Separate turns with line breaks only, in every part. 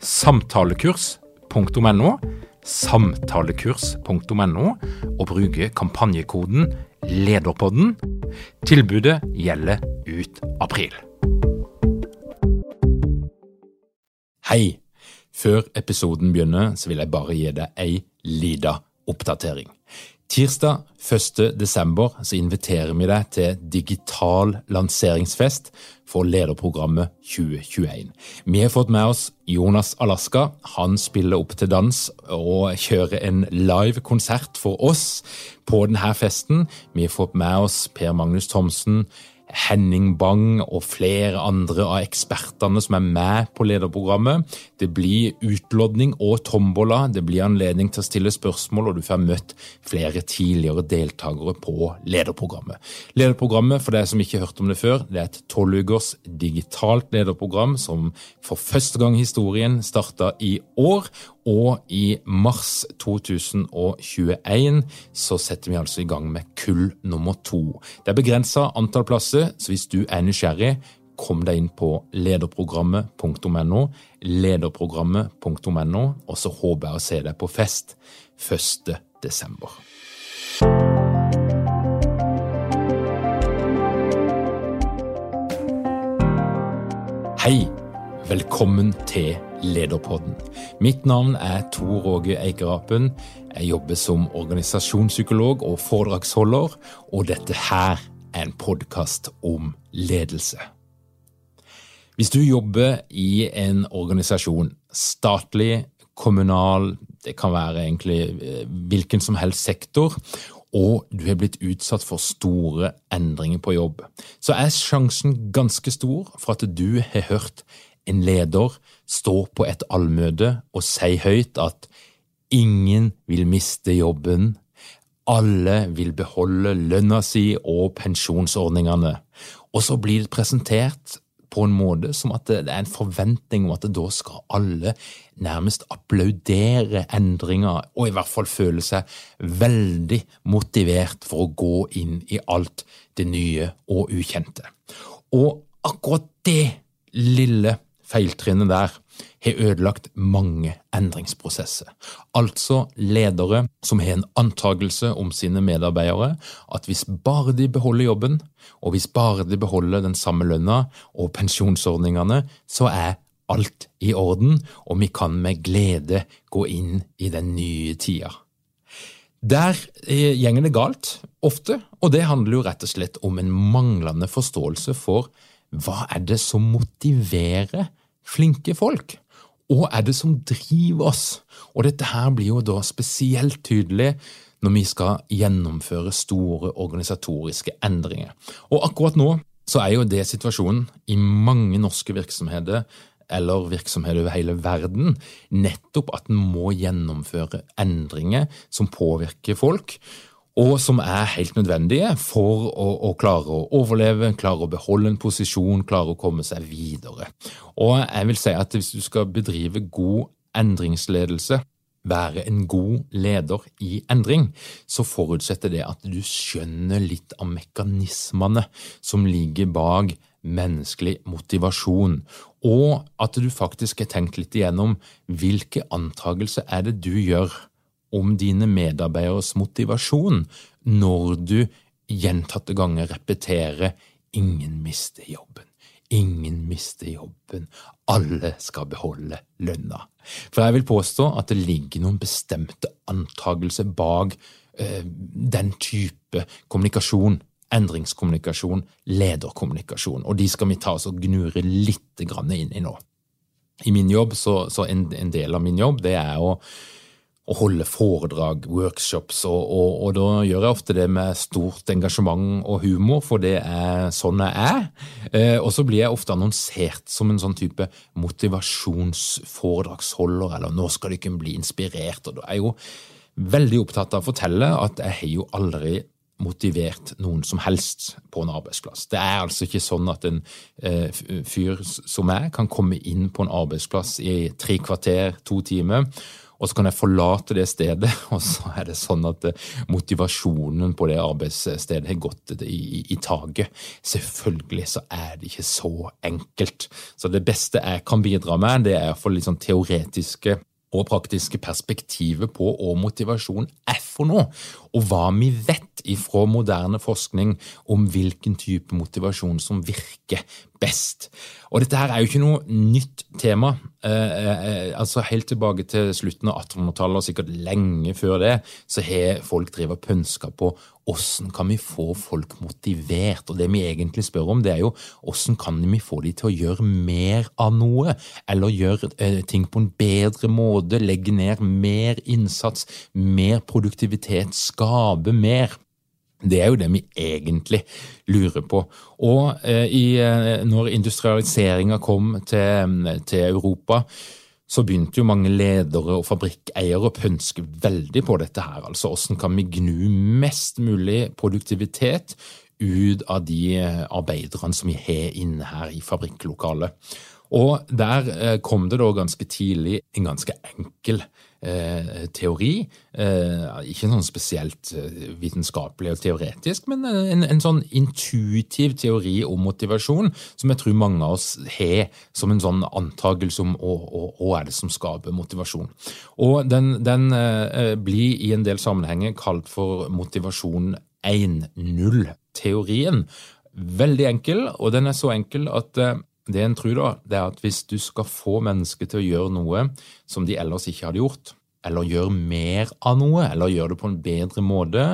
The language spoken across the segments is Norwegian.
samtalekurs.no, samtalekurs.no, og bruke kampanjekoden LEDERPODDEN. Tilbudet gjelder ut april. Hei! Før episoden begynner, så vil jeg bare gi deg ei lita oppdatering. Tirsdag 1. desember så inviterer vi deg til digital lanseringsfest for lederprogrammet 2021. Vi har fått med oss Jonas Alaska. Han spiller opp til dans og kjører en live konsert for oss på denne festen. Vi har fått med oss Per Magnus Thomsen, Henning Bang og flere andre av ekspertene som er med på lederprogrammet. Det blir utlodning og tombola, det blir anledning til å stille spørsmål, og du får møtt flere tidligere deltakere på lederprogrammet. Lederprogrammet, for deg som ikke har hørt om det før, det er et tolvukers digitalt lederprogram som for første gang i historien starta i år, og i mars 2021 så setter vi altså i gang med kull nummer to. Det er begrensa antall plasser, så hvis du er nysgjerrig, kom deg inn på lederprogrammet.no, lederprogrammet.no, og så håper jeg å se deg på fest 1. desember. Hei! Velkommen til Lederpodden. Mitt navn er Tor Åge Eikerapen. Jeg jobber som organisasjonspsykolog og foredragsholder, og dette her er en podkast om ledelse. Hvis du jobber i en organisasjon, statlig, kommunal, det kan være egentlig eh, hvilken som helst sektor, og du har blitt utsatt for store endringer på jobb, så er sjansen ganske stor for at du har hørt en leder stå på et allmøte og si høyt at ingen vil miste jobben, alle vil beholde lønna si og pensjonsordningene, og så blir det presentert på en måte som at det er en forventning om at da skal alle nærmest applaudere endringer, og i hvert fall føle seg veldig motivert for å gå inn i alt det nye og ukjente. Og akkurat det lille feiltrinnet der har ødelagt mange endringsprosesser. Altså ledere som har en antagelse om sine medarbeidere at hvis bare de beholder jobben, og hvis bare de beholder den samme lønna og pensjonsordningene, så er alt i orden, og vi kan med glede gå inn i den nye tida. Der gjenger det galt, ofte, og det handler jo rett og slett om en manglende forståelse for hva er det som motiverer flinke folk? Og er det som driver oss? Og dette her blir jo da spesielt tydelig når vi skal gjennomføre store organisatoriske endringer. Og akkurat nå så er jo det situasjonen i mange norske virksomheter eller virksomheter over hele verden, nettopp at en må gjennomføre endringer som påvirker folk og som er helt nødvendige for å, å, klare å overleve, klare å beholde en posisjon, klare å komme seg videre. Og jeg vil si at hvis du skal bedrive god endringsledelse, være en god leder i endring, så forutsetter det at du skjønner litt av mekanismene som ligger bak menneskelig motivasjon, og at du faktisk har tenkt litt igjennom hvilke antagelser er det du gjør om dine medarbeideres motivasjon når du gjentatte ganger repeterer 'ingen mister jobben'. Ingen mister jobben. Alle skal beholde lønna. For jeg vil påstå at det ligger noen bestemte antagelser bak eh, den type kommunikasjon. Endringskommunikasjon, lederkommunikasjon. Og de skal vi ta oss og gnure litt inn i nå. I min jobb, så, så en, en del av min jobb, det er å å holde foredrag, workshops, og, og, og, da gjør jeg ofte det med stort engasjement og humor, for det er sånn jeg er. Eh, og så blir jeg ofte annonsert som en sånn type motivasjonsforedragsholder, eller nå skal dere bli inspirert, og da er jeg jo veldig opptatt av å fortelle at jeg har jo aldri motivert noen som helst på en arbeidsplass. Det er altså ikke sånn at en eh, fyr som meg kan komme inn på en arbeidsplass i tre kvarter, to timer, og så kan jeg forlate det stedet, og så er det sånn at eh, motivasjonen på det arbeidsstedet har gått i, i, i taket. Selvfølgelig så er det ikke så enkelt. Så det beste jeg kan bidra med, det er iallfall litt sånn teoretiske og praktiske perspektivet på hva motivasjon er for noe, og hva vi vet ifra moderne forskning om hvilken type motivasjon som virker best. Og dette her er jo ikke noe nytt tema. Eh, eh, altså Helt tilbake til slutten av 1800-tallet, og sikkert lenge før det, så har folk drevet pønska på hvordan kan vi få folk motivert. Og det vi egentlig spør om, det er jo hvordan kan vi få de til å gjøre mer av noe, eller gjøre eh, ting på en bedre måte, legge ned mer innsats, mer produktivitet, skape mer. Det er jo det vi egentlig lurer på. Og eh, i, eh, når industrialiseringa kom til, til, Europa, så begynte jo mange ledere og fabrikkeiere å pønske veldig på dette her. Altså hvordan kan vi gnu mest mulig produktivitet ut av de eh, arbeiderne som vi har inne her i fabrikklokalet. Og der kom det da ganske tidlig en ganske enkel Eh, teori. Eh, ikke sånn spesielt eh, vitenskapelig og teoretisk, men en, en, sånn intuitiv teori om motivasjon som jeg tror mange av oss har som en sånn antakelse om hva er det som skaper motivasjon. Og den, den blir i en del sammenhenger kalt for motivasjon 1-0-teorien. Veldig enkel, og den er så enkel at det en tror, da, det er at hvis du skal få mennesker til å gjøre noe som de ellers ikke hadde gjort, eller gjøre mer av noe, eller gjøre det på en bedre måte,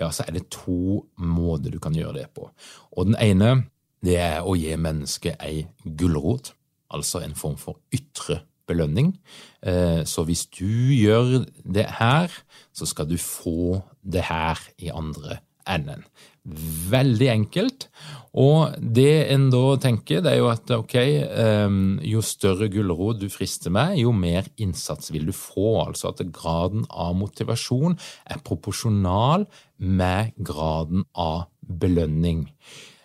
ja, så er det to måter du kan gjøre det på. Og den ene, det er å gi mennesket ei gulrot, altså en form for ytre belønning. Eh, så hvis du gjør det her, så skal du få det her i andre enden. Veldig enkelt. Og det en da tenker, det er jo at ok, ehm, jo større gulrot du frister med, jo mer innsats vil du få. Altså at graden av motivasjon er proporsjonal med graden av belønning.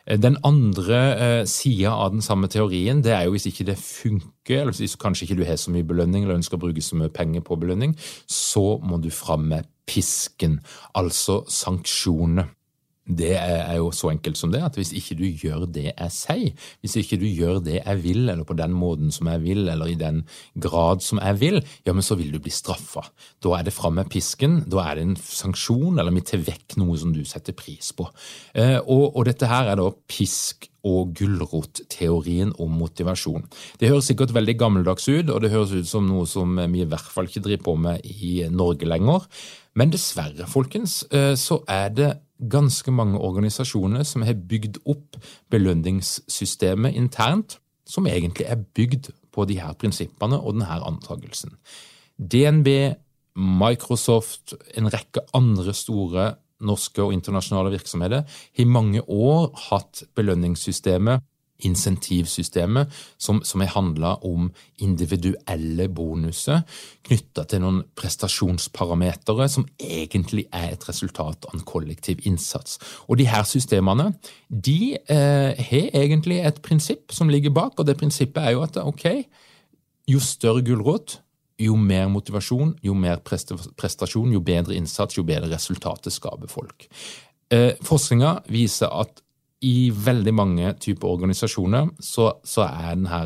Den andre eh, sida av den samme teorien, det er jo hvis ikke det funker, eller hvis kanskje ikke du har så mye belønning eller ønsker å bruke så mye penger på belønning, så må du fram med pisken, altså sanksjoner det er jo så enkelt som det at hvis ikke du gjør det jeg sier, hvis ikke du gjør det jeg vil, eller på den måten som jeg vil, eller i den grad som jeg vil, ja, men så vil du bli straffa. Da er det fram med pisken, da er det en sanksjon, eller vi tar vekk noe som du setter pris på. Eh, og, og dette her er da pisk og gulrotteorien om motivasjon. Det høres sikkert veldig gammeldags ut, og det høres ut som noe som vi i hvert fall ikke driver på med i Norge lenger. Men dessverre, folkens, eh, så er det ganske mange organisasjoner som har bygd opp belønningssystemet internt, som egentlig er bygd på de her prinsippene og denne antagelsen. DNB, Microsoft, en rekke andre store norske og internasjonale virksomheter har i mange år hatt belønningssystemet insentivsystemet som, som har handla om individuelle bonuser knytta til noen prestasjonsparametere som egentlig er et resultat av en kollektiv innsats. Og de her systemene de eh, har egentlig et prinsipp som ligger bak, og det prinsippet er jo at ok, jo større gulrot, jo mer motivasjon, jo mer prestasjon, jo bedre innsats, jo bedre resultatet skaper folk. Eh, Forskninga viser at i veldig mange typer organisasjoner så, så er denne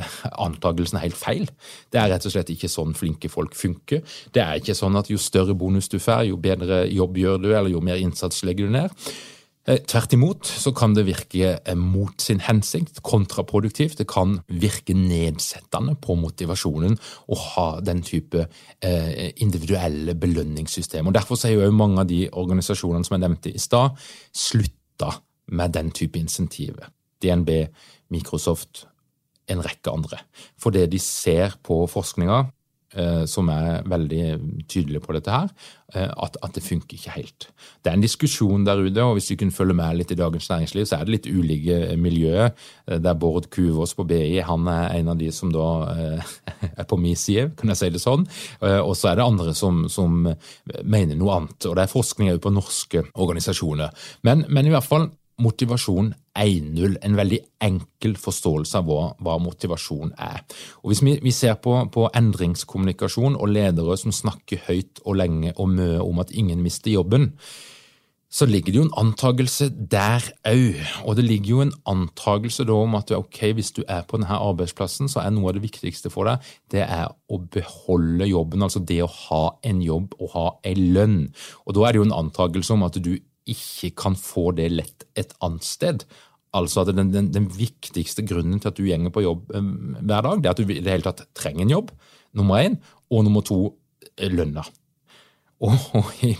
uh, antakelsen helt feil. Det er rett og slett ikke sånn flinke folk funker. Det er ikke sånn at jo større bonus du får, jo bedre jobb gjør du, eller jo mer innsats legger du ned. Eh, tvert imot så kan det virke eh, mot sin hensikt, kontraproduktivt. Det kan virke nedsettende på motivasjonen å ha den type individuelle individuelle belønningssystemer. Derfor er jo mange av de organisasjonene som jeg nevnte i stad, slutta med den type insentiver. DNB, Microsoft, en rekke andre. Fordi de ser på forskninga Eh, som er veldig tydelige på dette her, eh, at, at, det funker ikke helt. Det er en diskusjon der ute, og hvis du kunne følge med litt i Dagens Næringsliv, så er det litt ulike miljøer. Det der Bård Kuvås på BI han er en av de som da er på min side, kan jeg si det sånn. Og så er det andre som, som mener noe annet. Og det er forskning òg på norske organisasjoner. Men, men i hvert fall, motivasjon 1.0, en veldig enkel forståelse av hva, hva motivasjon er. Og Hvis vi, vi ser på, på, endringskommunikasjon og ledere som snakker høyt og lenge og mye om at ingen mister jobben, så ligger det jo en antagelse der òg. Og det ligger jo en antagelse da om at ok, hvis du er på denne arbeidsplassen, så er noe av det viktigste for deg det er å beholde jobben. Altså det å ha en jobb og ha en lønn. Og da er det jo en antagelse om at du ikke kan få det lett et annet sted. Altså at den, den, den viktigste grunnen til at du gjenger på jobb um, hver dag, det er at du i det hele tatt trenger en jobb, nummer én, og nummer to eh, lønna. Og,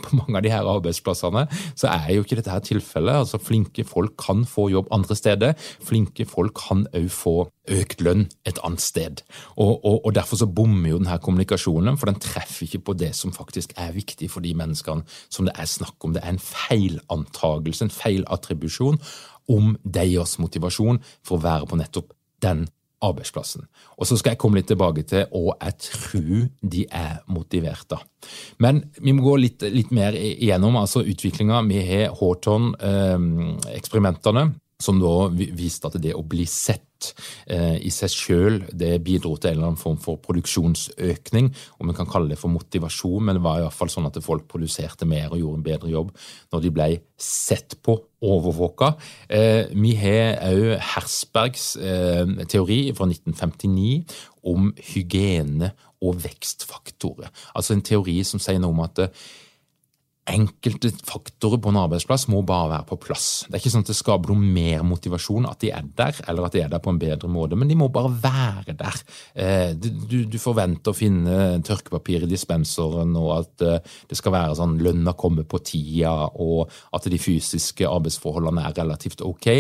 på mange av de her arbeidsplassene så er jo ikke dette her tilfellet. Altså Flinke folk kan få jobb andre steder. Flinke folk kan òg få økt lønn et annet sted. Og, og, og Derfor så bommer jo denne kommunikasjonen, for den treffer ikke på det som faktisk er viktig for de menneskene som det er snakk om. Det er en feilantragelse, en feilattribusjon om deres motivasjon for å være på nettopp den arbeidsplassen. Og Så skal jeg komme litt tilbake til hva jeg tror de er motivert av. Men vi må gå litt, litt mer igjennom altså utviklinga. Vi har Horton-eksperimentene. eh, som da viste at det å bli sett eh, i seg sjøl bidro til en eller annen form for produksjonsøkning. Om vi kan kalle det for motivasjon, men det var i hvert fall sånn at folk produserte mer og gjorde en bedre jobb når de ble sett på, overvåka. Eh, vi har òg Hersbergs eh, teori fra 1959 om hygiene og vekstfaktorer. Altså en teori som sier noe om at enkelte faktorer på en arbeidsplass må bare være på plass. Det er ikke sånn at det skaper noe mer motivasjon at de er der, eller at de er der på en bedre måte, men de må bare være der. Eh, du, du forventer å finne tørkepapir i dispenseren, og at eh, det skal være sånn lønna kommer på tida, og at de fysiske arbeidsforholdene er relativt ok.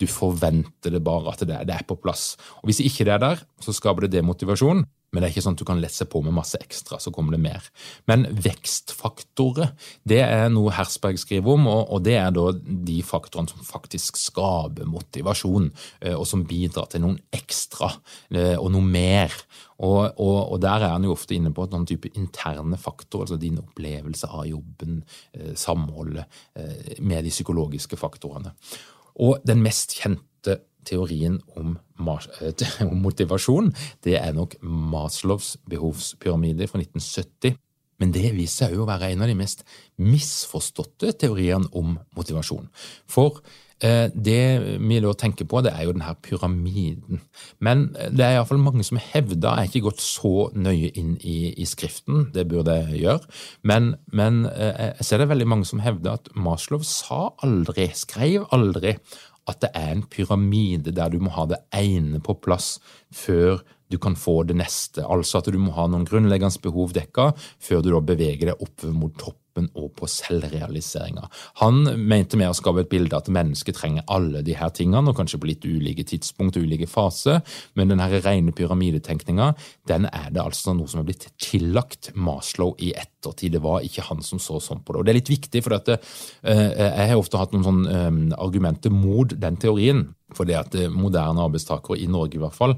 Du forventer det bare at det er på plass. Og Hvis ikke det er der, så skaper det demotivasjon. Men det er ikke sånn at du kan lesse på med masse ekstra, så kommer det mer. Men vekstfaktorer, det er noe Hersberg skriver om, og det er da de faktorene som faktisk skaper motivasjon, eh, og som bidrar til noen ekstra eh, og noe mer. Og, og, og der er han jo ofte inne på noen type interne faktorer, altså din opplevelse av jobben, eh, samholdet med de psykologiske faktorene. Og den mest kjente teorien om, eh, om, motivasjon, det er nok Maslows behovspyramide fra 1970. Men det viser seg å være en av de mest misforståtte teoriene om motivasjon. For eh, det vi da tenker på, det er jo denne pyramiden. Men eh, det er iallfall mange som hevder, jeg har ikke gått så nøye inn i, i skriften, det burde jeg gjøre, men, men jeg ser det veldig mange som hevder at Maslow sa aldri, skrev aldri, at det er en pyramide der du må ha det ene på plass før du kan få det neste. Altså at du må ha noen grunnleggende behov dekka før du da beveger deg opp mot toppen og på selvrealiseringa. Han mente med å skape et bilde at mennesket trenger alle de her tingene, og kanskje på litt ulike tidspunkt og ulike faser, men den her rene pyramidetenkninga, den er det altså noe som er blitt tillagt Maslow i ettertid. Det var ikke han som så sånn på det. Og det er litt viktig, for det, uh, jeg har ofte hatt noen sånne um, argumenter mot den teorien. For det at moderne arbeidstakere, i Norge i hvert fall,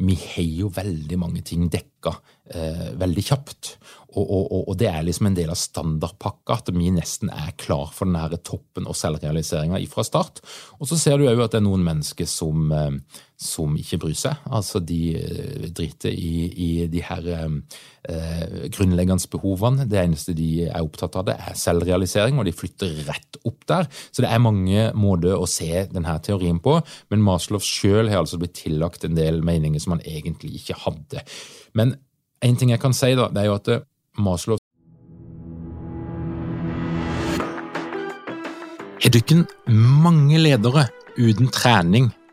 vi har jo veldig mange ting dekka eh, veldig kjapt. Og, og, og, det er liksom en del av standardpakka at vi nesten er klar for den toppen og selvrealiseringa fra start. Og så ser du òg at det er noen mennesker som, eh, som ikke bryr seg. Altså de eh, driter i, i de her eh, grunnleggende behovene. Det eneste de er opptatt av, det er selvrealisering, og de flytter rett opp der. Så det er mange måter å se denne teorien på, men Maslow sjøl har altså blitt tillagt en del meninger som han egentlig ikke hadde. Men en ting jeg kan si, da, det er jo at eh, Maslow Er ikke mange ledere uten trening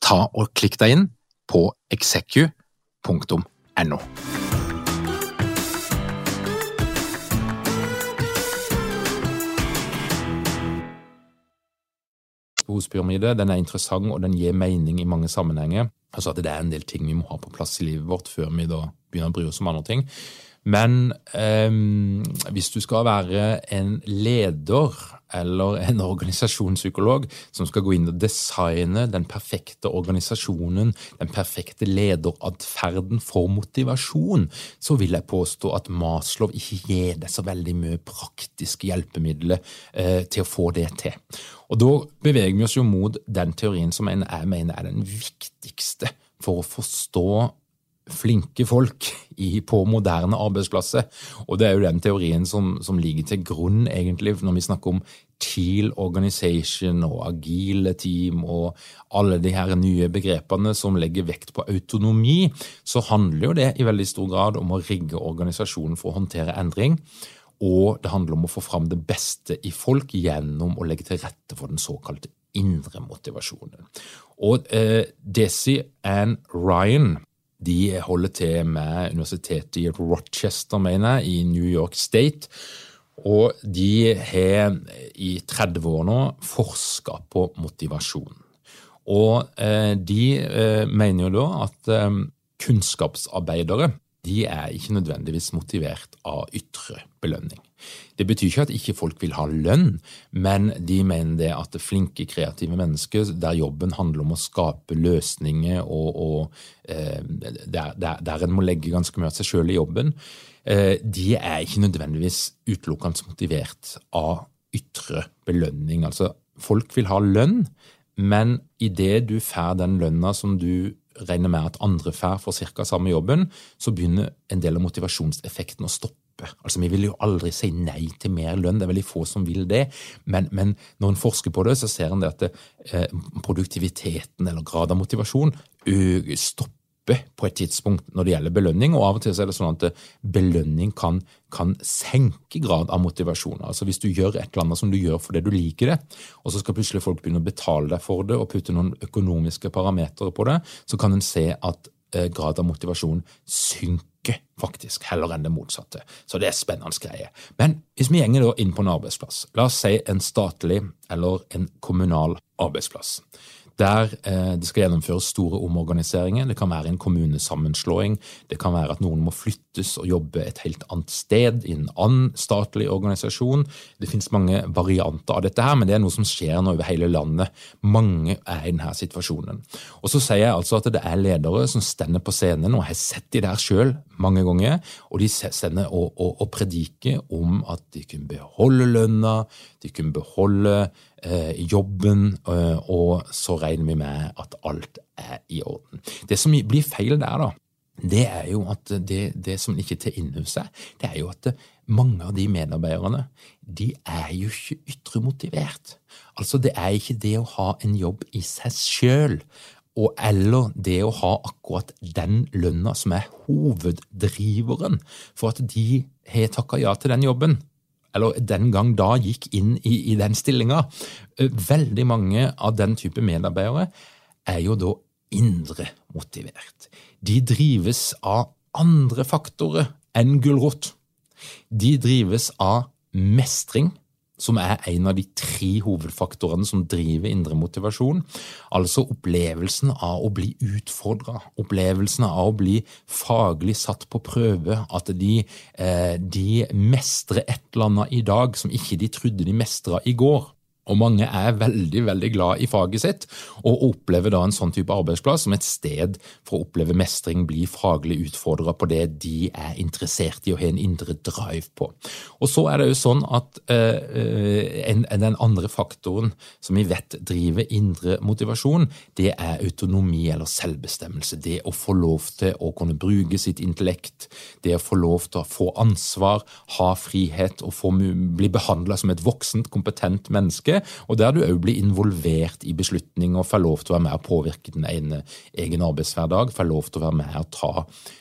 ta og klikk deg inn på execu.no. Behovspyramide den er interessant og den gir mening i mange sammenhenger. Altså at Det er en del ting vi må ha på plass i livet vårt før vi da begynner å bry oss om andre ting. Men eh, hvis du skal være en leder eller en organisasjonspsykolog som skal gå inn og designe den perfekte organisasjonen, den perfekte lederatferden for motivasjon, så vil jeg påstå at Maslow ikke gir deg så veldig mye praktiske hjelpemidler eh, til å få det til. Og Da beveger vi oss jo mot den teorien som jeg mener er den viktigste for å forstå flinke folk i, på moderne arbeidsplasser. Og det er jo den teorien som, som, ligger til grunn egentlig når vi snakker om teal organization og agile team og alle de her nye begrepene som legger vekt på autonomi, så handler jo det i veldig stor grad om å rigge organisasjonen for å håndtere endring. Og det handler om å få fram det beste i folk gjennom å legge til rette for den såkalte indre motivasjonen. Og eh, Desi Ann Ryan de holder til med universitetet i Rochester, mener jeg, i New York State. Og de har i 30 år nå forska på motivasjon. Og eh, de eh, mener jo da at eh, kunnskapsarbeidere de er ikke nødvendigvis motivert av ytre belønning. Det betyr ikke at ikke folk vil ha lønn, men de mener det at flinke, kreative mennesker, der jobben handler om å skape løsninger, og, og eh, der, der, der, en må legge ganske mye av seg sjøl i jobben, eh, de er ikke nødvendigvis utelukkende motivert av ytre belønning. Altså, folk vil ha lønn, men idet du får den lønna som du regner med at andre får for ca. samme jobben, så begynner en del av motivasjonseffekten å stoppe oppe. Altså, Vi vil jo aldri si nei til mer lønn, det er veldig få som vil det. Men, men når en forsker på det, så ser en at det, eh, produktiviteten eller grad av motivasjon stopper på et tidspunkt når det gjelder belønning, og av og til er det sånn at eh, belønning kan, kan senke grad av motivasjon. Altså Hvis du gjør et eller annet som du gjør fordi du liker det, og så skal plutselig folk begynne å betale deg for det og putte noen økonomiske parametere på det, så kan en se at eh, grad av motivasjon synker faktisk, heller enn det motsatte. Så det er spennende greier. Men hvis vi gjenger inn på en arbeidsplass, la oss si en statlig eller en kommunal arbeidsplass der eh, det skal gjennomføres store omorganiseringer. Det kan være en kommunesammenslåing, det kan være at noen må flyttes og jobbe et helt annet sted i en annen statlig organisasjon. Det finnes mange varianter av dette, her, men det er noe som skjer nå over hele landet. Mange er i denne situasjonen. Og Så sier jeg altså at det er ledere som stender på scenen, og jeg har sett de der sjøl mange ganger, og de stender og, og, og prediker om at de kunne beholde lønna, de kunne beholde Eh, jobben, eh, og så regner vi med at alt er i orden. Det som blir feil der, da, det er jo at det, det som ikke tar inn over seg, det er jo at mange av de medarbeiderne de er jo ikke ytre motivert. Altså, det er ikke det å ha en jobb i seg sjøl, og eller det å ha akkurat den lønna som er hoveddriveren for at de har takka ja til den jobben eller den gang da gikk inn i, i den stillinga. Eh, veldig mange av den type medarbeidere er jo da indre motivert. De drives av andre faktorer enn gulrot. De drives av mestring, som er en av de tre hovedfaktorene som driver indre motivasjon. Altså opplevelsen av å bli utfordra, opplevelsen av å bli faglig satt på prøve. At de, eh, de mestrer et eller annet i dag som ikke de trodde de mestra i går. Og mange er veldig veldig glad i faget sitt, og opplever da en sånn type arbeidsplass som et sted for å oppleve mestring, bli faglig utfordra på det de er interessert i og har en indre drive på. Og så er det jo sånn at eh, en, den andre faktoren som vi vet driver indre motivasjon, det er autonomi eller selvbestemmelse. Det å få lov til å kunne bruke sitt intellekt, det å få lov til å få ansvar, ha frihet og få, bli behandla som et voksent, kompetent menneske og der du òg blir involvert i beslutninger får lov til å være med og påvirke din ene, egen arbeidshverdag, får lov til å være med og ta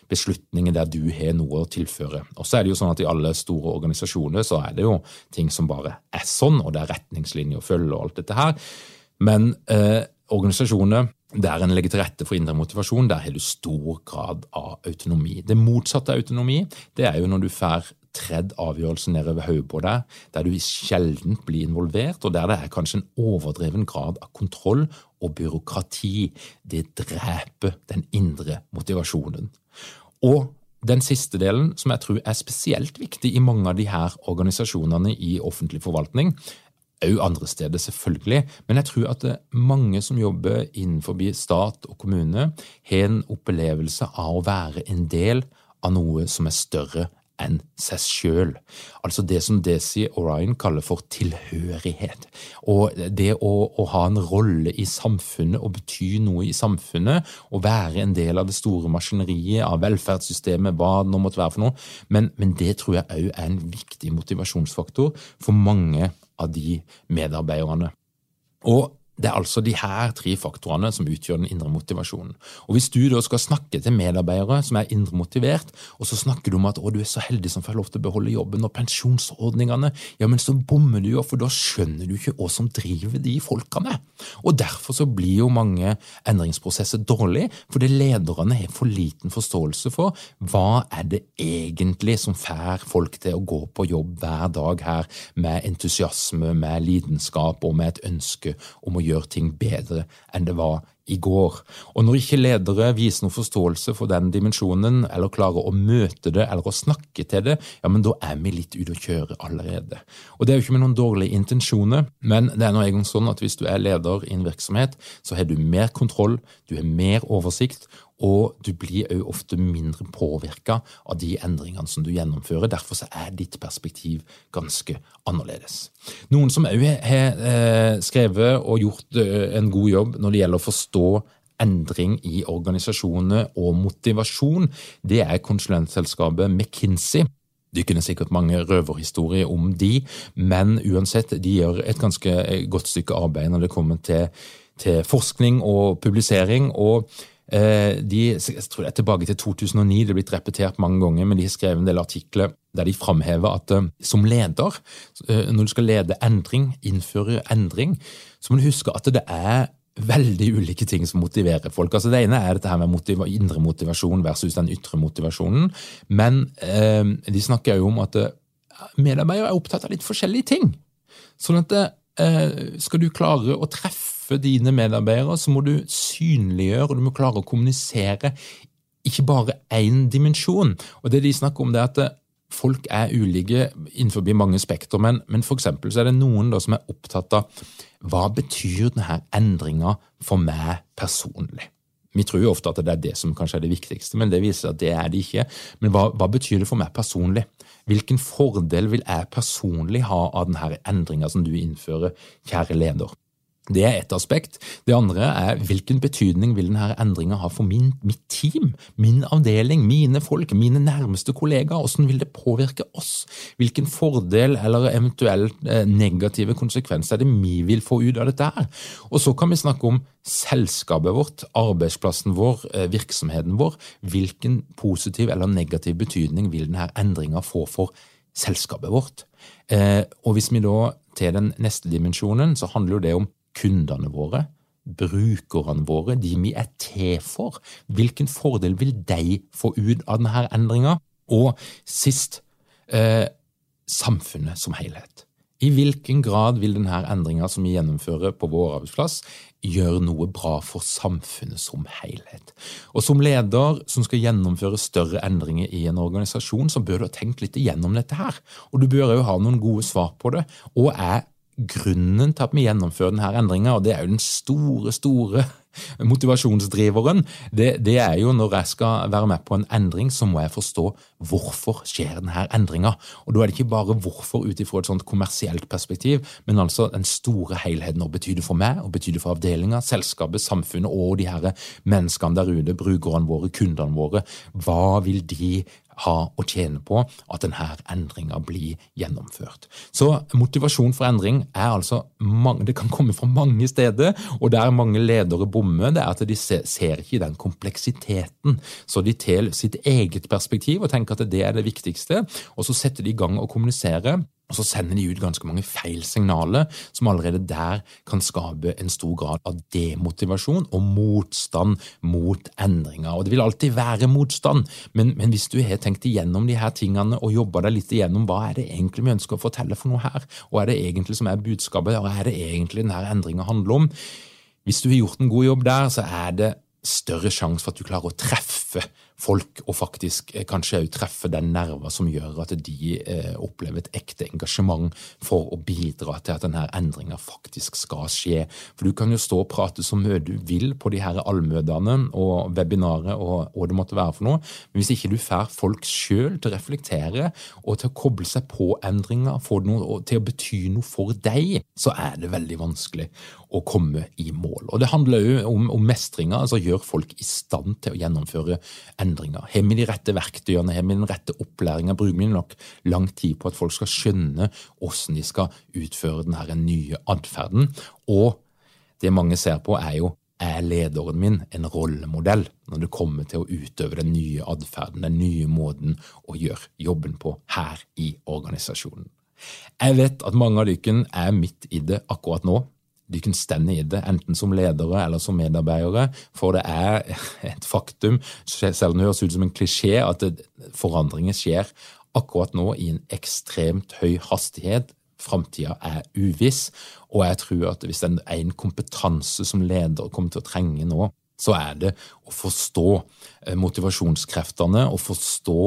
beslutninger der du har noe å tilføre. Og så er det jo sånn at I alle store organisasjoner så er det jo ting som bare er sånn, og det er retningslinjer å følge og alt dette her. Men eh, organisasjoner der en legger til rette for indre motivasjon, der har du stor grad av autonomi. Det motsatte av autonomi det er jo når du får tredd avgjørelsen nedover hodet på deg, der du sjelden blir involvert, og der det er kanskje en overdreven grad av kontroll og byråkrati. Det dreper den indre motivasjonen. Og den siste delen, som jeg tror er spesielt viktig i mange av de her organisasjonene i offentlig forvaltning, òg andre steder, selvfølgelig, men jeg tror at mange som jobber innenfor stat og kommune, har en opplevelse av å være en del av noe som er større enn seg sjøl. Altså det som Desi Orion kaller for tilhørighet. Og det å, å, ha en rolle i samfunnet og bety noe i samfunnet, og være en del av det store maskineriet av velferdssystemet, hva det nå måtte være for noe, men, men det tror jeg òg er en viktig motivasjonsfaktor for mange av de medarbeiderne. Og det er altså de her tre faktorene som utgjør den indre motivasjonen. Og Hvis du da skal snakke til medarbeidere som er indre motivert, og så snakker du om at å, du er så heldig som får lov til å beholde jobben og pensjonsordningene, ja, men så bommer du jo, for da skjønner du ikke hva som driver de folkene. Og Derfor så blir jo mange endringsprosesser dårlige, fordi lederne har for liten forståelse for hva er det egentlig som får folk til å gå på jobb hver dag her med entusiasme, med lidenskap og med et ønske om å gjøre gjøre ting bedre enn det var i går. Og når ikke ledere viser noen forståelse for den dimensjonen, eller klarer å møte det eller å snakke til det, ja, men da er vi litt ute å kjøre allerede. Og det er jo ikke med noen dårlige intensjoner, men det er nå engang sånn at hvis du er leder i en virksomhet, så har du mer kontroll, du har mer oversikt, og du blir òg ofte mindre påvirka av de endringene som du gjennomfører. Derfor er ditt perspektiv ganske annerledes. Noen som òg har eh, skrevet og gjort eh, en god jobb når det gjelder å forstå endring i organisasjoner og motivasjon, det er konsulentselskapet McKinsey. Det kunne sikkert mange røverhistorier om de, men uansett, de gjør et ganske godt stykke arbeid når det kommer til, til forskning og publisering. og Eh, de, jeg tror det er tilbake til 2009, det er blitt repetert mange ganger, men de har skrevet en del artikler der de framhever at eh, som leder, eh, når du skal lede endring, innføre endring, så må du huske at det er veldig ulike ting som motiverer folk. Altså Det ene er dette her med motiv indre motivasjon versus den ytre motivasjonen. Men eh, de snakker jo om at medarbeidere er opptatt av litt forskjellige ting. Sånn at eh, skal du klare å treffe treffe dine medarbeidere, så må du synliggjøre og du må klare å kommunisere ikke bare én dimensjon. Og Det de snakker om, det er at folk er ulike innenfor mange spekter, men, men for eksempel så er det noen som er opptatt av hva betyr denne endringa for meg personlig. Vi tror jo ofte at det er det som kanskje er det viktigste, men det viser at det er det ikke. Men hva, hva betyr det for meg personlig? Hvilken fordel vil jeg personlig ha av denne endringa som du innfører, kjære leder? Det er ett aspekt. Det andre er hvilken betydning vil denne endringa ha for min, mitt team, min avdeling, mine folk, mine nærmeste kollegaer? Hvordan vil det påvirke oss? Hvilken fordel eller eventuelt eh, negative konsekvenser er det vi vil få ut av dette her? Og så kan vi snakke om selskapet vårt, arbeidsplassen vår, eh, virksomheten vår. Hvilken positiv eller negativ betydning vil denne endringa få for selskapet vårt? Eh, og hvis vi da til den neste dimensjonen, så handler jo det om kundene våre, brukerne våre, de vi er til for. Hvilken fordel vil de få ut av denne endringa? Og sist eh, samfunnet som helhet. I hvilken grad vil denne endringa som vi gjennomfører på vår arbeidsplass, gjøre noe bra for samfunnet som helhet? Og Som leder som skal gjennomføre større endringer i en organisasjon, så bør du ha tenkt litt igjennom dette her. Og du bør òg ha noen gode svar på det. Og er grunnen til at vi gjennomfører denne endringa, og det er jo den store, store motivasjonsdriveren, det, det, er jo når jeg skal være med på en endring, så må jeg forstå hvorfor skjer denne endringa. Og da er det ikke bare hvorfor ut ifra et sånt kommersielt perspektiv, men altså den store helheten. Hva betyr det for meg, og betyr det for avdelinga, selskapet, samfunnet og de her menneskene der ute, brukerne våre, kundene våre. Hva vil de ha å tjene på at denne endringa blir gjennomført. Så motivasjon for endring er altså mange, det kan komme fra mange steder, og der mange ledere bommer, det er at de ser ikke den kompleksiteten. Så de tar sitt eget perspektiv og tenker at det er det viktigste, og så setter de i gang å kommunisere og så sender de ut ganske mange feil signaler, som allerede der kan skape en stor grad av demotivasjon og motstand mot endringer. Og det vil alltid være motstand, men, men hvis du har tenkt igjennom de her tingene og jobba deg litt igjennom hva er det egentlig vi ønsker å fortelle for noe her, og er det egentlig som er budskapet, og er det egentlig denne endringa handler om Hvis du har gjort en god jobb der, så er det større sjanse for at du klarer å treffe folk, og faktisk eh, kanskje òg treffe den nerva som gjør at de eh, opplever et ekte engasjement for å bidra til at denne endringa faktisk skal skje. For du kan jo stå og prate så mye du vil på de her allmøtene og webinaret og hva det måtte være for noe, men hvis ikke du får folk sjøl til å reflektere og til å koble seg på endringer, få noe til å bety noe for deg, så er det veldig vanskelig å komme i mål. Og Det handler òg om, om mestringa, altså gjør folk i stand til å gjennomføre endringer. Har vi de rette verktøyene, har vi den rette opplæringa, bruker vi nok lang tid på at folk skal skjønne hvordan de skal utføre denne nye atferden. Og det mange ser på, er jo er lederen min en rollemodell når det kommer til å utøve den nye atferden, den nye måten å gjøre jobben på her i organisasjonen? Jeg vet at mange av dere er midt i det akkurat nå de kan stende i det, enten som ledere eller som medarbeidere. For det er et faktum, selv om det høres ut som en klisjé, at forandringer skjer akkurat nå i en ekstremt høy hastighet. Framtida er uviss, og jeg tror at hvis det er en kompetanse som leder kommer til å trenge nå, så er det å forstå eh, motivasjonskreftene og forstå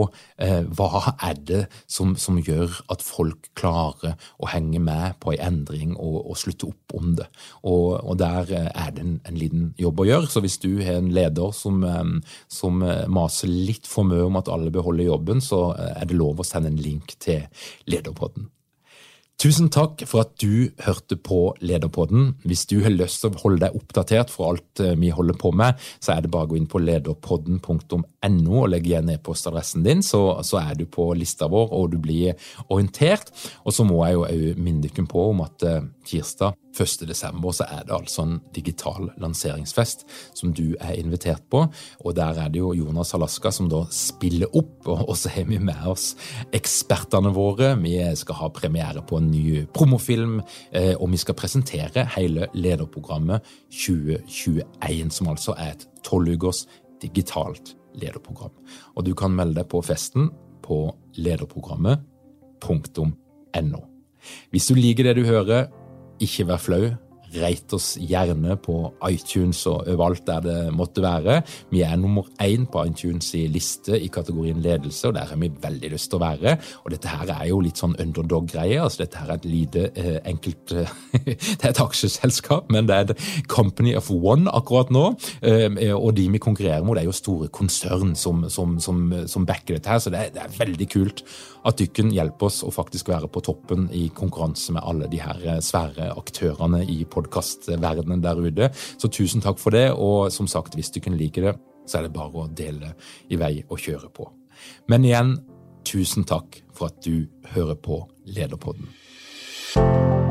eh, hva er det som, som, gjør at folk klarer å henge med på en endring og, og slutte opp om det. Og, og der eh, er det en, en, liten jobb å gjøre. Så hvis du har en leder som, eh, som maser litt for mye om at alle beholder jobben, så er det lov å sende en link til Lederpodden. Tusen takk for at du hørte på Lederpodden. Hvis du har lyst til å holde deg oppdatert for alt eh, vi holder på med, så er det bare å gå inn på lederpodden.no og legg igjen e-postadressen din, så, så, er du på lista vår og du blir orientert. Og så må jeg jo òg minne dere på om at uh, tirsdag 1. desember så er det altså en digital lanseringsfest som du er invitert på. Og der er det jo Jonas Alaska som da spiller opp, og så har vi med oss ekspertene våre. Vi skal ha premiere på en ny promofilm, eh, og vi skal presentere hele lederprogrammet 2021, som altså er et tolvukers digitalt lederprogram. Og du kan melde deg på festen på lederprogrammet.no. Hvis du liker det du hører, ikke vær flau. Rate oss gjerne på iTunes og overalt der det måtte være. Vi er nummer én på iTunes i liste i kategorien ledelse, og der har vi veldig lyst til å være. Og dette her er jo litt sånn underdog-greie. altså Dette her er et lite, eh, enkelt eh, Det er et aksjeselskap, men det er et company of one akkurat nå. Eh, og de vi konkurrerer mot, er jo store konsern som, som, som, som backer dette her, så det er, det er veldig kult at dykken hjelper oss å faktisk være på toppen i konkurranse med alle de her eh, svære aktørene i podkastverdenen der ute. Så tusen takk for det, og som sagt, hvis du kunne like det, så er det bare å dele i vei og kjøre på. Men igjen, tusen takk for at du hører på Lederpodden.